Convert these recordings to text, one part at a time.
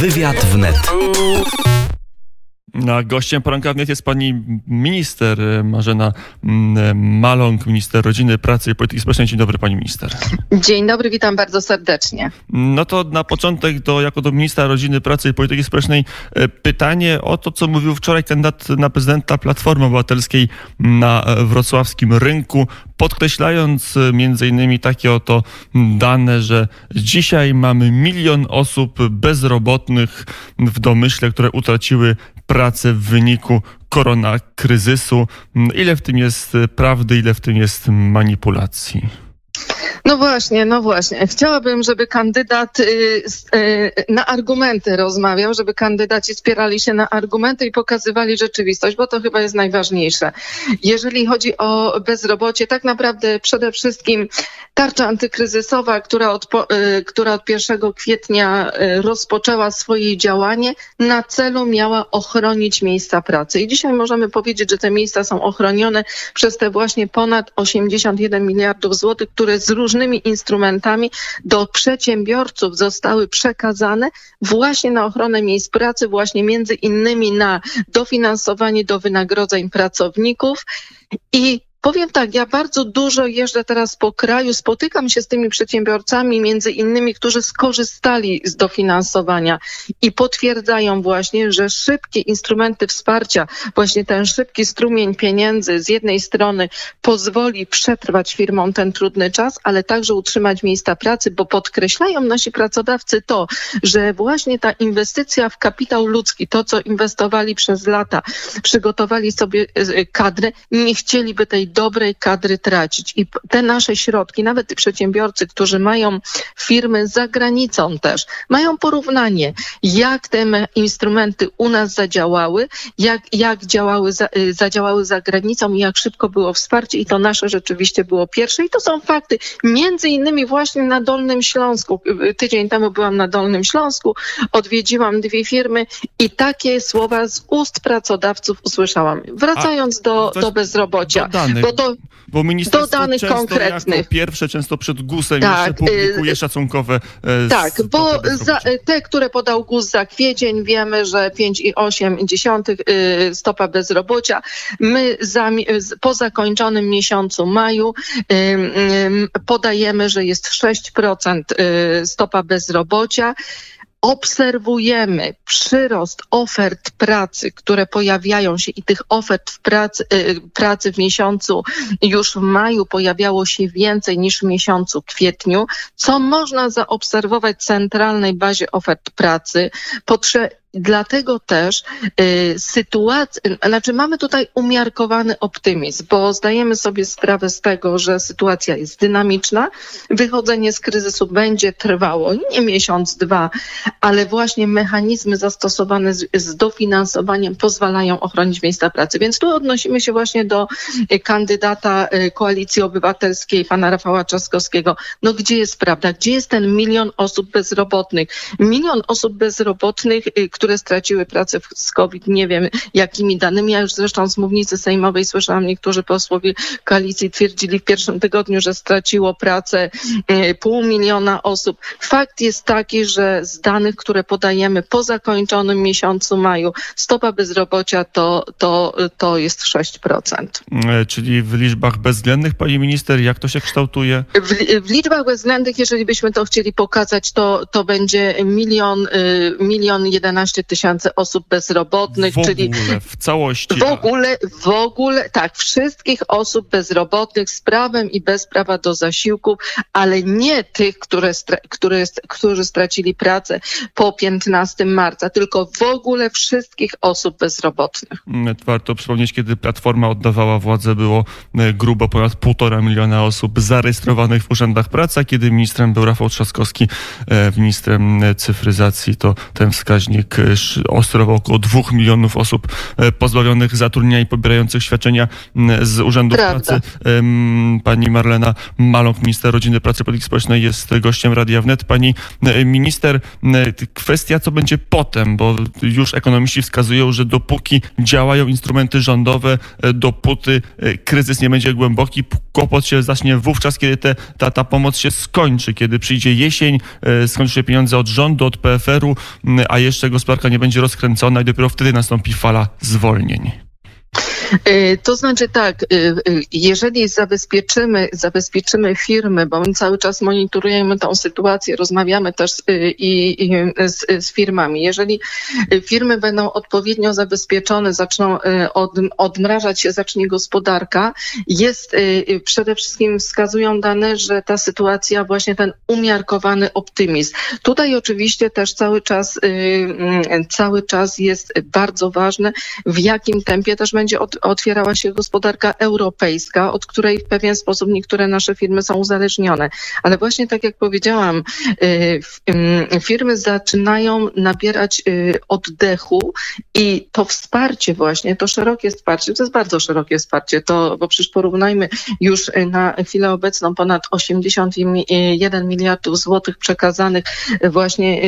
Wywiad wnet. Na gościem poranka wnet jest pani minister e, Marzena mm, Maląg, minister rodziny, pracy i polityki społecznej. Dzień dobry pani minister. Dzień dobry, witam bardzo serdecznie. No to na początek do, jako do ministra rodziny, pracy i polityki społecznej e, pytanie o to, co mówił wczoraj kandydat na prezydenta Platformy Obywatelskiej na e, wrocławskim rynku, podkreślając między innymi takie oto dane, że dzisiaj mamy milion osób bezrobotnych w domyśle, które utraciły pracę w wyniku koronakryzysu. Ile w tym jest prawdy, ile w tym jest manipulacji? No właśnie, no właśnie. Chciałabym, żeby kandydat y, y, na argumenty rozmawiał, żeby kandydaci spierali się na argumenty i pokazywali rzeczywistość, bo to chyba jest najważniejsze. Jeżeli chodzi o bezrobocie, tak naprawdę przede wszystkim tarcza antykryzysowa, która od, y, która od 1 kwietnia rozpoczęła swoje działanie, na celu miała ochronić miejsca pracy. I dzisiaj możemy powiedzieć, że te miejsca są ochronione przez te właśnie ponad 81 miliardów złotych, które z różnymi instrumentami do przedsiębiorców zostały przekazane właśnie na ochronę miejsc pracy, właśnie między innymi na dofinansowanie do wynagrodzeń pracowników i Powiem tak, ja bardzo dużo jeżdżę teraz po kraju, spotykam się z tymi przedsiębiorcami, między innymi, którzy skorzystali z dofinansowania i potwierdzają właśnie, że szybkie instrumenty wsparcia, właśnie ten szybki strumień pieniędzy z jednej strony pozwoli przetrwać firmom ten trudny czas, ale także utrzymać miejsca pracy, bo podkreślają nasi pracodawcy to, że właśnie ta inwestycja w kapitał ludzki, to co inwestowali przez lata, przygotowali sobie e, kadrę, nie chcieliby tej dobrej kadry tracić. I te nasze środki, nawet przedsiębiorcy, którzy mają firmy za granicą też, mają porównanie, jak te instrumenty u nas zadziałały, jak, jak działały za, y, zadziałały za granicą i jak szybko było wsparcie i to nasze rzeczywiście było pierwsze. I to są fakty. Między innymi właśnie na Dolnym Śląsku. Y, tydzień temu byłam na Dolnym Śląsku, odwiedziłam dwie firmy i takie słowa z ust pracodawców usłyszałam. Wracając do, do bezrobocia. Do bo to bo ministerstwo do danych często konkretnych. jako pierwsze, często przed GUS-em tak, jeszcze publikuje y, szacunkowe e, Tak, bo za, te, które podał GUS za kwiecień, wiemy, że 5,8 y, stopa bezrobocia. My za, po zakończonym miesiącu maju podajemy, że jest 6% y, stopa bezrobocia obserwujemy przyrost ofert pracy, które pojawiają się i tych ofert w pracy, y, pracy w miesiącu już w maju pojawiało się więcej niż w miesiącu kwietniu, co można zaobserwować w centralnej bazie ofert pracy. Potrze Dlatego też y, sytuacja, znaczy mamy tutaj umiarkowany optymizm, bo zdajemy sobie sprawę z tego, że sytuacja jest dynamiczna, wychodzenie z kryzysu będzie trwało nie miesiąc, dwa, ale właśnie mechanizmy zastosowane z, z dofinansowaniem pozwalają ochronić miejsca pracy. Więc tu odnosimy się właśnie do y, kandydata y, Koalicji Obywatelskiej, pana Rafała Trzaskowskiego. No gdzie jest prawda? Gdzie jest ten milion osób bezrobotnych? Milion osób bezrobotnych, które które straciły pracę z COVID, nie wiem jakimi danymi. Ja już zresztą z mównicy sejmowej słyszałam, niektórzy posłowie koalicji twierdzili w pierwszym tygodniu, że straciło pracę e, pół miliona osób. Fakt jest taki, że z danych, które podajemy po zakończonym miesiącu maju, stopa bezrobocia to, to, to jest 6%. E, czyli w liczbach bezwzględnych, pani minister, jak to się kształtuje? W, w liczbach bezwzględnych, jeżeli byśmy to chcieli pokazać, to, to będzie milion, y, milion 11 15 tysięcy osób bezrobotnych, w czyli w całości. W ogóle, w ogóle, tak, wszystkich osób bezrobotnych z prawem i bez prawa do zasiłków, ale nie tych, które, które, którzy stracili pracę po 15 marca, tylko w ogóle wszystkich osób bezrobotnych. Mm, warto przypomnieć, kiedy Platforma oddawała władzę, było e, grubo ponad półtora miliona osób zarejestrowanych w urzędach pracy, a kiedy ministrem był Rafał Trzaskowski, e, ministrem cyfryzacji, to ten wskaźnik oscylował około dwóch milionów osób pozbawionych zatrudnienia i pobierających świadczenia z Urzędu Pracy. Pani Marlena Maląg, minister rodziny, pracy i polityki społecznej jest gościem Radia Wnet. Pani minister, kwestia co będzie potem, bo już ekonomiści wskazują, że dopóki działają instrumenty rządowe, dopóty kryzys nie będzie głęboki, kłopot się zacznie wówczas, kiedy te, ta, ta pomoc się skończy, kiedy przyjdzie jesień, skończy się pieniądze od rządu, od PFR-u, a jeszcze gospodarka nie będzie rozkręcona i dopiero wtedy nastąpi fala zwolnień. Y, to znaczy tak, y, y, jeżeli zabezpieczymy, zabezpieczymy firmy, bo my cały czas monitorujemy tą sytuację, rozmawiamy też i, i z, z, firmami. Jeżeli firmy będą odpowiednio zabezpieczone, zaczną od, odmrażać się, zacznie gospodarka, jest przede wszystkim wskazują dane, że ta sytuacja, właśnie ten umiarkowany optymizm. Tutaj oczywiście też cały czas, cały czas jest bardzo ważne, w jakim tempie też będzie od, otwierała się gospodarka europejska, od której w pewien sposób niektóre nasze firmy są uzależnione. Ale właśnie tak jak powiedziałam, y, firmy zaczynają nabierać y, oddechu i to wsparcie właśnie, to szerokie wsparcie, to jest bardzo szerokie wsparcie, to, bo przecież porównajmy już na chwilę obecną ponad 81 miliardów złotych przekazanych właśnie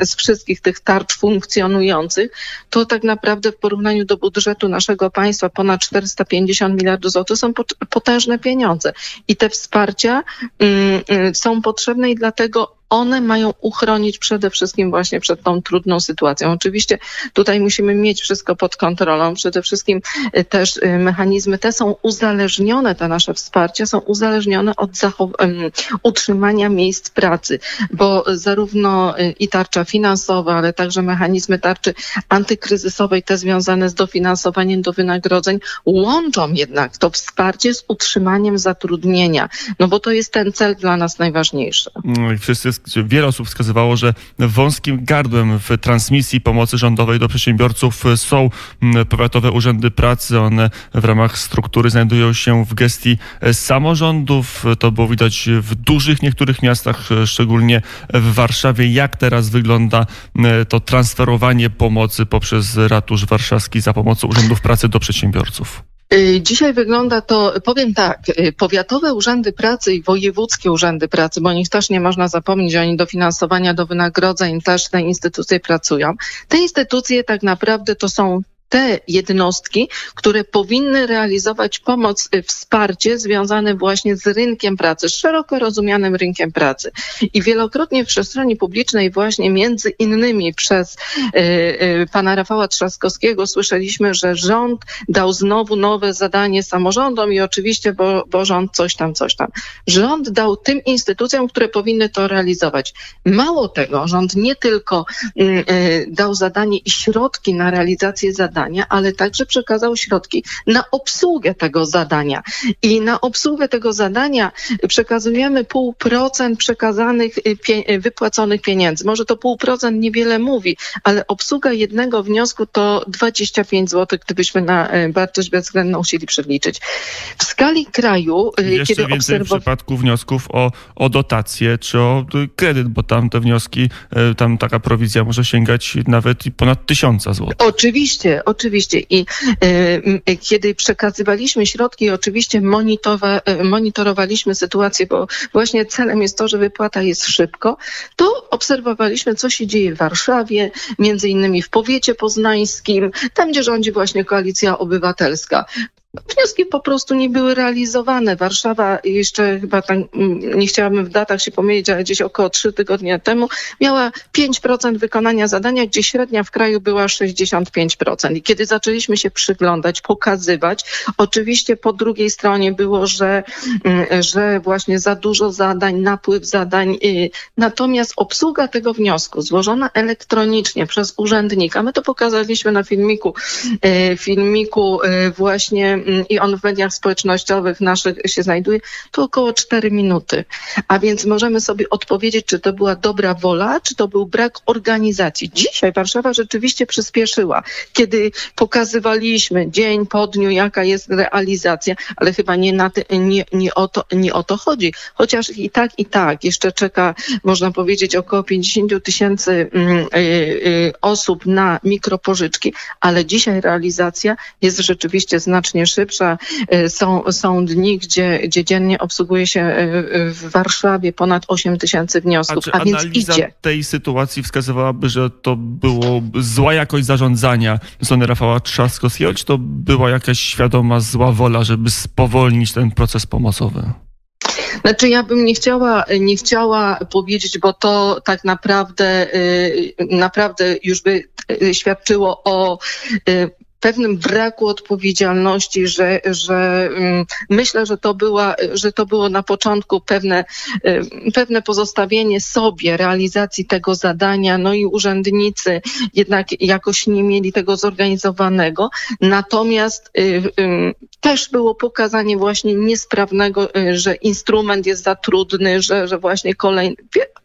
y, z wszystkich tych tarcz funkcjonujących, to tak naprawdę w porównaniu do budżetu naszego państwa państwa ponad 450 miliardów złotych są potężne pieniądze. I te wsparcia mm, mm, są potrzebne i dlatego one mają uchronić przede wszystkim właśnie przed tą trudną sytuacją. Oczywiście tutaj musimy mieć wszystko pod kontrolą. Przede wszystkim y, też y, mechanizmy te są uzależnione, te nasze wsparcia są uzależnione od utrzymania miejsc pracy, bo zarówno y, i tarcza finansowa, ale także mechanizmy tarczy antykryzysowej, te związane z dofinansowaniem do wynagrodzeń, łączą jednak to wsparcie z utrzymaniem zatrudnienia, no bo to jest ten cel dla nas najważniejszy. No wszyscy wiele osób wskazywało, że wąskim gardłem w transmisji pomocy rządowej do przedsiębiorców są mm, powiatowe urzędy pracy. One w ramach struktury znajdują się w gestii samorządów. To było widać w dużych niektórych miastach, szczególnie w Warszawie. Jak teraz wygląda to transferowanie pomocy poprzez ratusz warszawski za pomocą urzędów pracy do przedsiębiorców? Y, dzisiaj wygląda to, powiem tak, y, powiatowe urzędy pracy i wojewódzkie urzędy pracy, bo nich też nie można zapomnieć, oni dofinansowania do wynagrodzeń też te instytucje pracują. Te instytucje tak naprawdę to są te jednostki, które powinny realizować pomoc, y, wsparcie związane właśnie z rynkiem pracy, szeroko rozumianym rynkiem pracy. I wielokrotnie w przestrzeni publicznej właśnie między innymi przez y, y, pana Rafała Trzaskowskiego słyszeliśmy, że rząd dał znowu nowe zadanie samorządom i oczywiście, bo, bo rząd coś tam, coś tam. Rząd dał tym instytucjom, które powinny to realizować. Mało tego, rząd nie tylko dał zadanie i środki na realizację zadań, zadania, ale także przekazał środki na obsługę tego zadania. I na obsługę tego zadania przekazujemy pół procent przekazanych, y, pie, y, wypłaconych pieniędzy. Może to pół procent niewiele mówi, ale obsługa jednego wniosku to 25 zł, gdybyśmy na y, wartość bezwzględną chcieli przeliczyć. W skali kraju, Jeszcze kiedy więcej w przypadku wniosków o, o dotację czy o kredyt, bo tam te wnioski, tam taka prowizja może sięgać nawet ponad tysiąca złotych. Oczywiście, oczywiście. I y, kiedy przekazywaliśmy środki, oczywiście y, monitorowaliśmy sytuację, bo właśnie celem jest to, że wypłata jest szybko, to obserwowaliśmy, co się dzieje w Warszawie, między innymi w powiecie poznańskim, tam gdzie rządzi właśnie koalicja obywatelska. Wnioski po prostu nie były realizowane. Warszawa jeszcze chyba tak, mm, nie chciałabym w datach się pomylić, ale gdzieś około trzy tygodnie temu miała 5% wykonania zadania, gdzie średnia w kraju była 65%. I kiedy zaczęliśmy się przyglądać, pokazywać, oczywiście po drugiej stronie było, że, mm, że właśnie za dużo zadań, napływ zadań. Y, natomiast obsługa tego wniosku złożona elektronicznie przez urzędnika, my to pokazaliśmy na filmiku, y, filmiku y, właśnie i on w mediach społecznościowych naszych się znajduje, to około 4 minuty. A więc możemy sobie odpowiedzieć, czy to była dobra wola, czy to był brak organizacji. Dzisiaj Warszawa rzeczywiście przyspieszyła, kiedy pokazywaliśmy dzień po dniu, jaka jest realizacja, ale chyba nie, na ty, nie, nie, o to, nie o to chodzi. Chociaż i tak, i tak jeszcze czeka, można powiedzieć, około 50 tysięcy mm, y, y, osób na mikropożyczki, ale dzisiaj realizacja jest rzeczywiście znacznie szybsza. Y, są, są dni, gdzie, gdzie dziennie obsługuje się w Warszawie ponad 8 tysięcy wniosków, a, a więc idzie. tej sytuacji wskazywałaby, że to było zła jakość zarządzania strony Rafała Trzaskowskiego, czy to była jakaś świadoma zła wola, żeby spowolnić ten proces pomocowy? Znaczy ja bym nie chciała, nie chciała powiedzieć, bo to tak naprawdę, y, naprawdę już by y, świadczyło o y, pewnym braku odpowiedzialności, że, że mm, myślę, że to, była, że to było na początku pewne, y, pewne pozostawienie sobie realizacji tego zadania, no i urzędnicy jednak jakoś nie mieli tego zorganizowanego. Natomiast y, y, też było pokazanie właśnie niesprawnego, że instrument jest za trudny, że, że właśnie kolejny,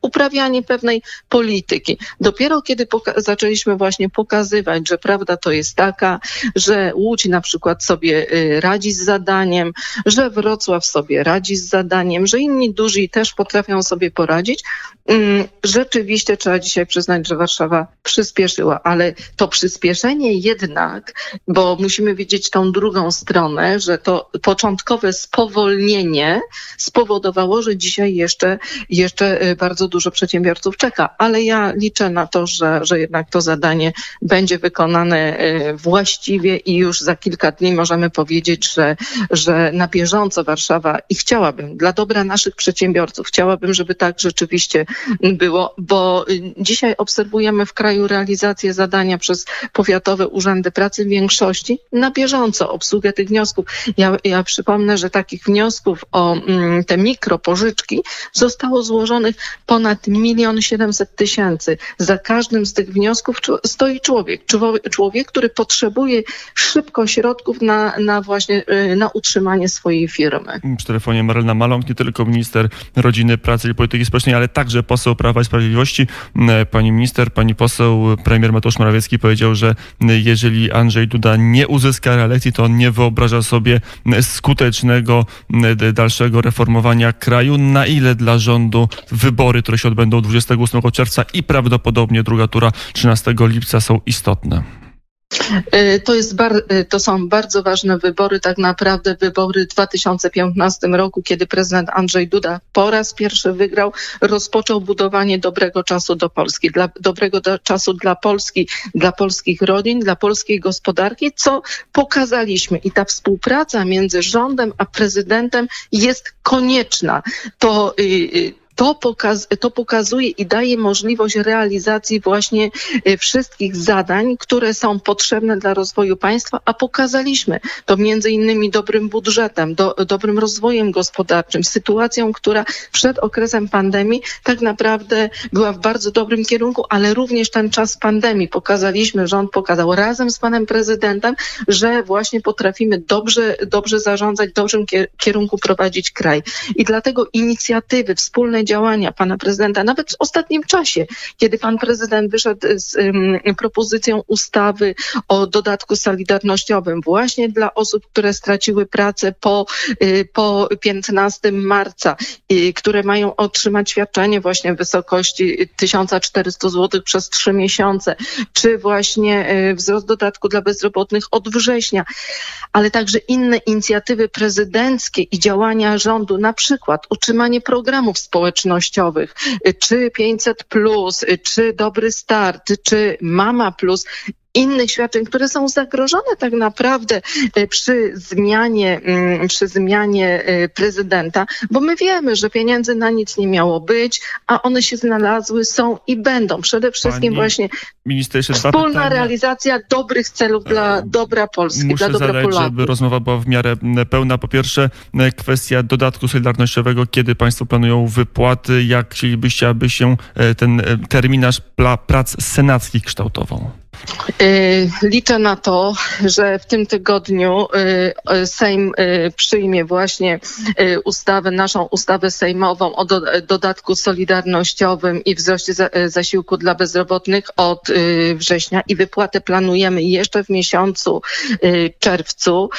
uprawianie pewnej polityki. Dopiero kiedy zaczęliśmy właśnie pokazywać, że prawda to jest taka, że Łódź na przykład sobie y, radzi z zadaniem, że Wrocław sobie radzi z zadaniem, że inni duzi też potrafią sobie poradzić. Mm, rzeczywiście trzeba dzisiaj przyznać, że Warszawa przyspieszyła, ale to przyspieszenie jednak, bo musimy widzieć tą drugą stronę, że to początkowe spowolnienie spowodowało, że dzisiaj jeszcze, jeszcze y, bardzo dużo przedsiębiorców czeka. Ale ja liczę na to, że, że jednak to zadanie będzie wykonane y, właściwie i już za kilka dni możemy powiedzieć, że, że na bieżąco Warszawa i chciałabym dla dobra naszych przedsiębiorców, chciałabym, żeby tak rzeczywiście było, bo dzisiaj obserwujemy w kraju realizację zadania przez powiatowe urzędy pracy w większości na bieżąco obsługę tych wniosków. Ja, ja przypomnę, że takich wniosków o mm, te mikropożyczki zostało złożonych ponad milion siedemset tysięcy. Za każdym z tych wniosków stoi człowiek, człowiek, który potrzebuje szybko środków na, na właśnie y, na utrzymanie swojej firmy. Przy telefonie Marlena Maląg, nie tylko minister rodziny, pracy i polityki społecznej, ale także poseł Prawa i Sprawiedliwości. E, pani minister, pani poseł, premier Mateusz Morawiecki powiedział, że jeżeli Andrzej Duda nie uzyska reelekcji, to on nie wyobraża sobie skutecznego dalszego reformowania kraju. Na ile dla rządu wybory, które się odbędą 28 czerwca i prawdopodobnie druga tura 13 lipca są istotne? Y, to, jest bar, y, to są bardzo ważne wybory, tak naprawdę wybory w 2015 roku, kiedy prezydent Andrzej Duda po raz pierwszy wygrał, rozpoczął budowanie dobrego czasu do Polski, dla, dobrego do, czasu dla Polski, dla polskich rodzin, dla polskiej gospodarki, co pokazaliśmy. I ta współpraca między rządem a prezydentem jest konieczna. To y, to, pokaz, to pokazuje i daje możliwość realizacji właśnie y, wszystkich zadań, które są potrzebne dla rozwoju państwa, a pokazaliśmy to między innymi dobrym budżetem, do, dobrym rozwojem gospodarczym, sytuacją, która przed okresem pandemii tak naprawdę była w bardzo dobrym kierunku, ale również ten czas pandemii pokazaliśmy, rząd pokazał razem z panem prezydentem, że właśnie potrafimy dobrze, dobrze zarządzać, w dobrym kierunku prowadzić kraj. I dlatego inicjatywy wspólnej działania pana prezydenta, nawet w ostatnim czasie, kiedy pan prezydent wyszedł z um, propozycją ustawy o dodatku solidarnościowym właśnie dla osób, które straciły pracę po, y, po 15 marca, y, które mają otrzymać świadczenie właśnie w wysokości 1400 zł przez trzy miesiące, czy właśnie y, wzrost dodatku dla bezrobotnych od września, ale także inne inicjatywy prezydenckie i działania rządu, na przykład utrzymanie programów społecznych, społecznościowych, czy 500, czy Dobry Start, czy Mama Plus innych świadczeń, które są zagrożone tak naprawdę e, przy zmianie, mm, przy zmianie e, prezydenta, bo my wiemy, że pieniędzy na nic nie miało być, a one się znalazły, są i będą. Przede wszystkim Pani właśnie wspólna realizacja dobrych celów dla e, dobra Polski, Muszę dla dobra zadać, Polaków. żeby rozmowa była w miarę pełna. Po pierwsze, kwestia dodatku solidarnościowego. Kiedy Państwo planują wypłaty? Jak chcielibyście, aby się ten terminarz prac senackich kształtował? Y, liczę na to, że w tym tygodniu y, y, Sejm przyjmie właśnie ustawę, naszą ustawę sejmową o dodatku solidarnościowym i wzroście zasiłku dla bezrobotnych od września i wypłatę planujemy jeszcze w miesiącu czerwcu.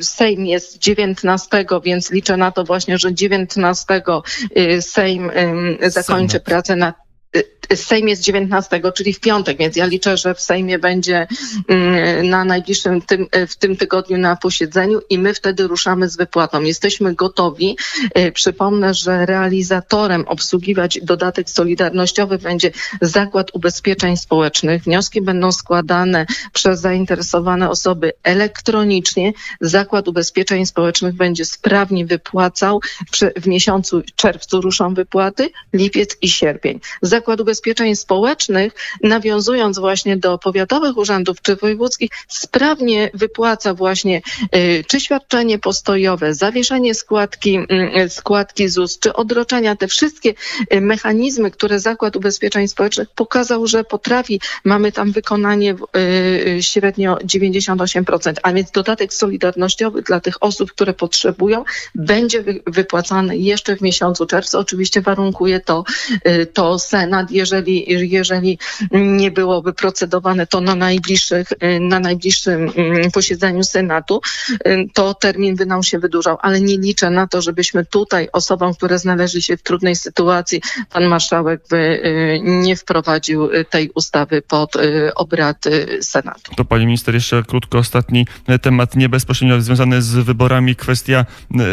Sejm jest 19, więc liczę na to właśnie, że 19 Sejm zakończy pracę nad Sejm jest 19, czyli w piątek, więc ja liczę, że w Sejmie będzie mm, na najbliższym tym, w tym tygodniu na posiedzeniu i my wtedy ruszamy z wypłatą. Jesteśmy gotowi. Przypomnę, że realizatorem obsługiwać dodatek solidarnościowy będzie Zakład Ubezpieczeń Społecznych. Wnioski będą składane przez zainteresowane osoby elektronicznie. Zakład Ubezpieczeń Społecznych będzie sprawnie wypłacał. W miesiącu czerwcu ruszą wypłaty, lipiec i sierpień. Zakład Ubezpieczeń Społecznych, nawiązując właśnie do powiatowych urzędów czy wojewódzkich, sprawnie wypłaca właśnie y, czy świadczenie postojowe, zawieszenie składki, y, składki ZUS, czy odroczenia, te wszystkie y, mechanizmy, które Zakład Ubezpieczeń Społecznych pokazał, że potrafi. Mamy tam wykonanie średnio 98%, a więc dodatek solidarnościowy dla tych osób, które potrzebują, będzie wypłacany jeszcze w miesiącu czerwcu. Oczywiście warunkuje to, to Senat Senat, jeżeli, jeżeli nie byłoby procedowane to na, najbliższych, na najbliższym mm, posiedzeniu Senatu, to termin by nam się wydłużał, ale nie liczę na to, żebyśmy tutaj osobom, które znaleźli się w trudnej sytuacji, pan marszałek by y, nie wprowadził tej ustawy pod y, obrad Senatu. To pani minister, jeszcze krótko ostatni temat, nie bezpośrednio związany z wyborami, kwestia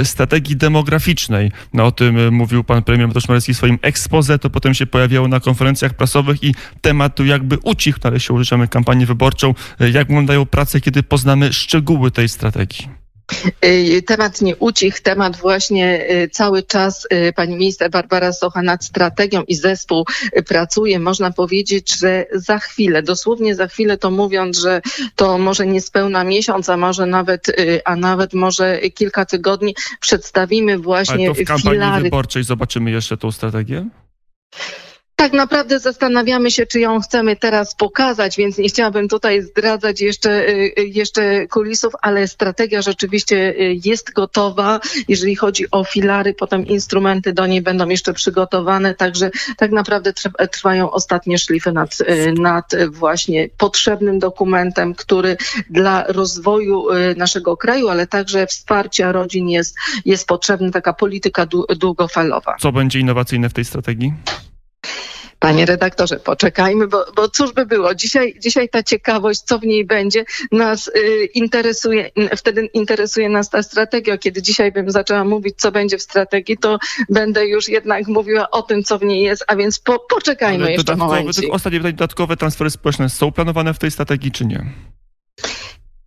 strategii demograficznej. No, o tym mówił pan premier Mateusz Morawiecki w swoim expose, to potem się pojawiało na konferencjach prasowych i temat tu jakby ucichł, ale się użyczamy kampanię wyborczą. Jak wyglądają prace, kiedy poznamy szczegóły tej strategii? Y, temat nie ucichł, temat właśnie y, cały czas y, pani minister Barbara Socha nad strategią i zespół pracuje. Można powiedzieć, że za chwilę, dosłownie za chwilę to mówiąc, że to może niespełna miesiąc, a może nawet, a nawet może kilka tygodni przedstawimy właśnie Ale to w kampanii filary. wyborczej zobaczymy jeszcze tą strategię? Tak naprawdę zastanawiamy się, czy ją chcemy teraz pokazać, więc nie chciałabym tutaj zdradzać jeszcze, y, y, jeszcze kulisów, ale strategia rzeczywiście y, jest gotowa. Jeżeli chodzi o filary, potem instrumenty do niej będą jeszcze przygotowane, także tak naprawdę trwają ostatnie szlify nad, nad właśnie potrzebnym dokumentem, który dla rozwoju naszego kraju, ale także wsparcia rodzin jest, jest potrzebna taka polityka długofalowa. Co będzie innowacyjne w tej strategii? Panie redaktorze, poczekajmy, bo, bo cóż by było. Dzisiaj, dzisiaj ta ciekawość, co w niej będzie, nas y, interesuje, wtedy interesuje nas ta strategia. Kiedy dzisiaj bym zaczęła mówić, co będzie w strategii, to będę już jednak mówiła o tym, co w niej jest, a więc po, poczekajmy Ale jeszcze moment. Ostatnie pytanie, dodatkowe transfery społeczne są planowane w tej strategii, czy nie?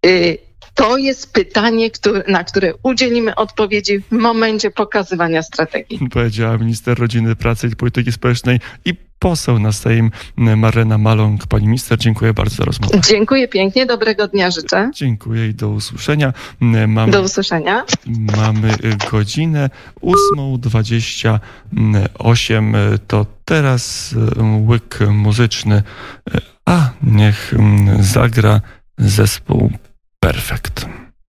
Y to jest pytanie, które, na które udzielimy odpowiedzi w momencie pokazywania strategii. Powiedziała minister rodziny, pracy i polityki społecznej i poseł na Sejm Marlena Maląg. Pani minister, dziękuję bardzo za rozmowę. Dziękuję pięknie, dobrego dnia życzę. Dziękuję i do usłyszenia. Mamy, do usłyszenia. Mamy godzinę 8.28. To teraz łyk muzyczny, a niech zagra zespół Perfect.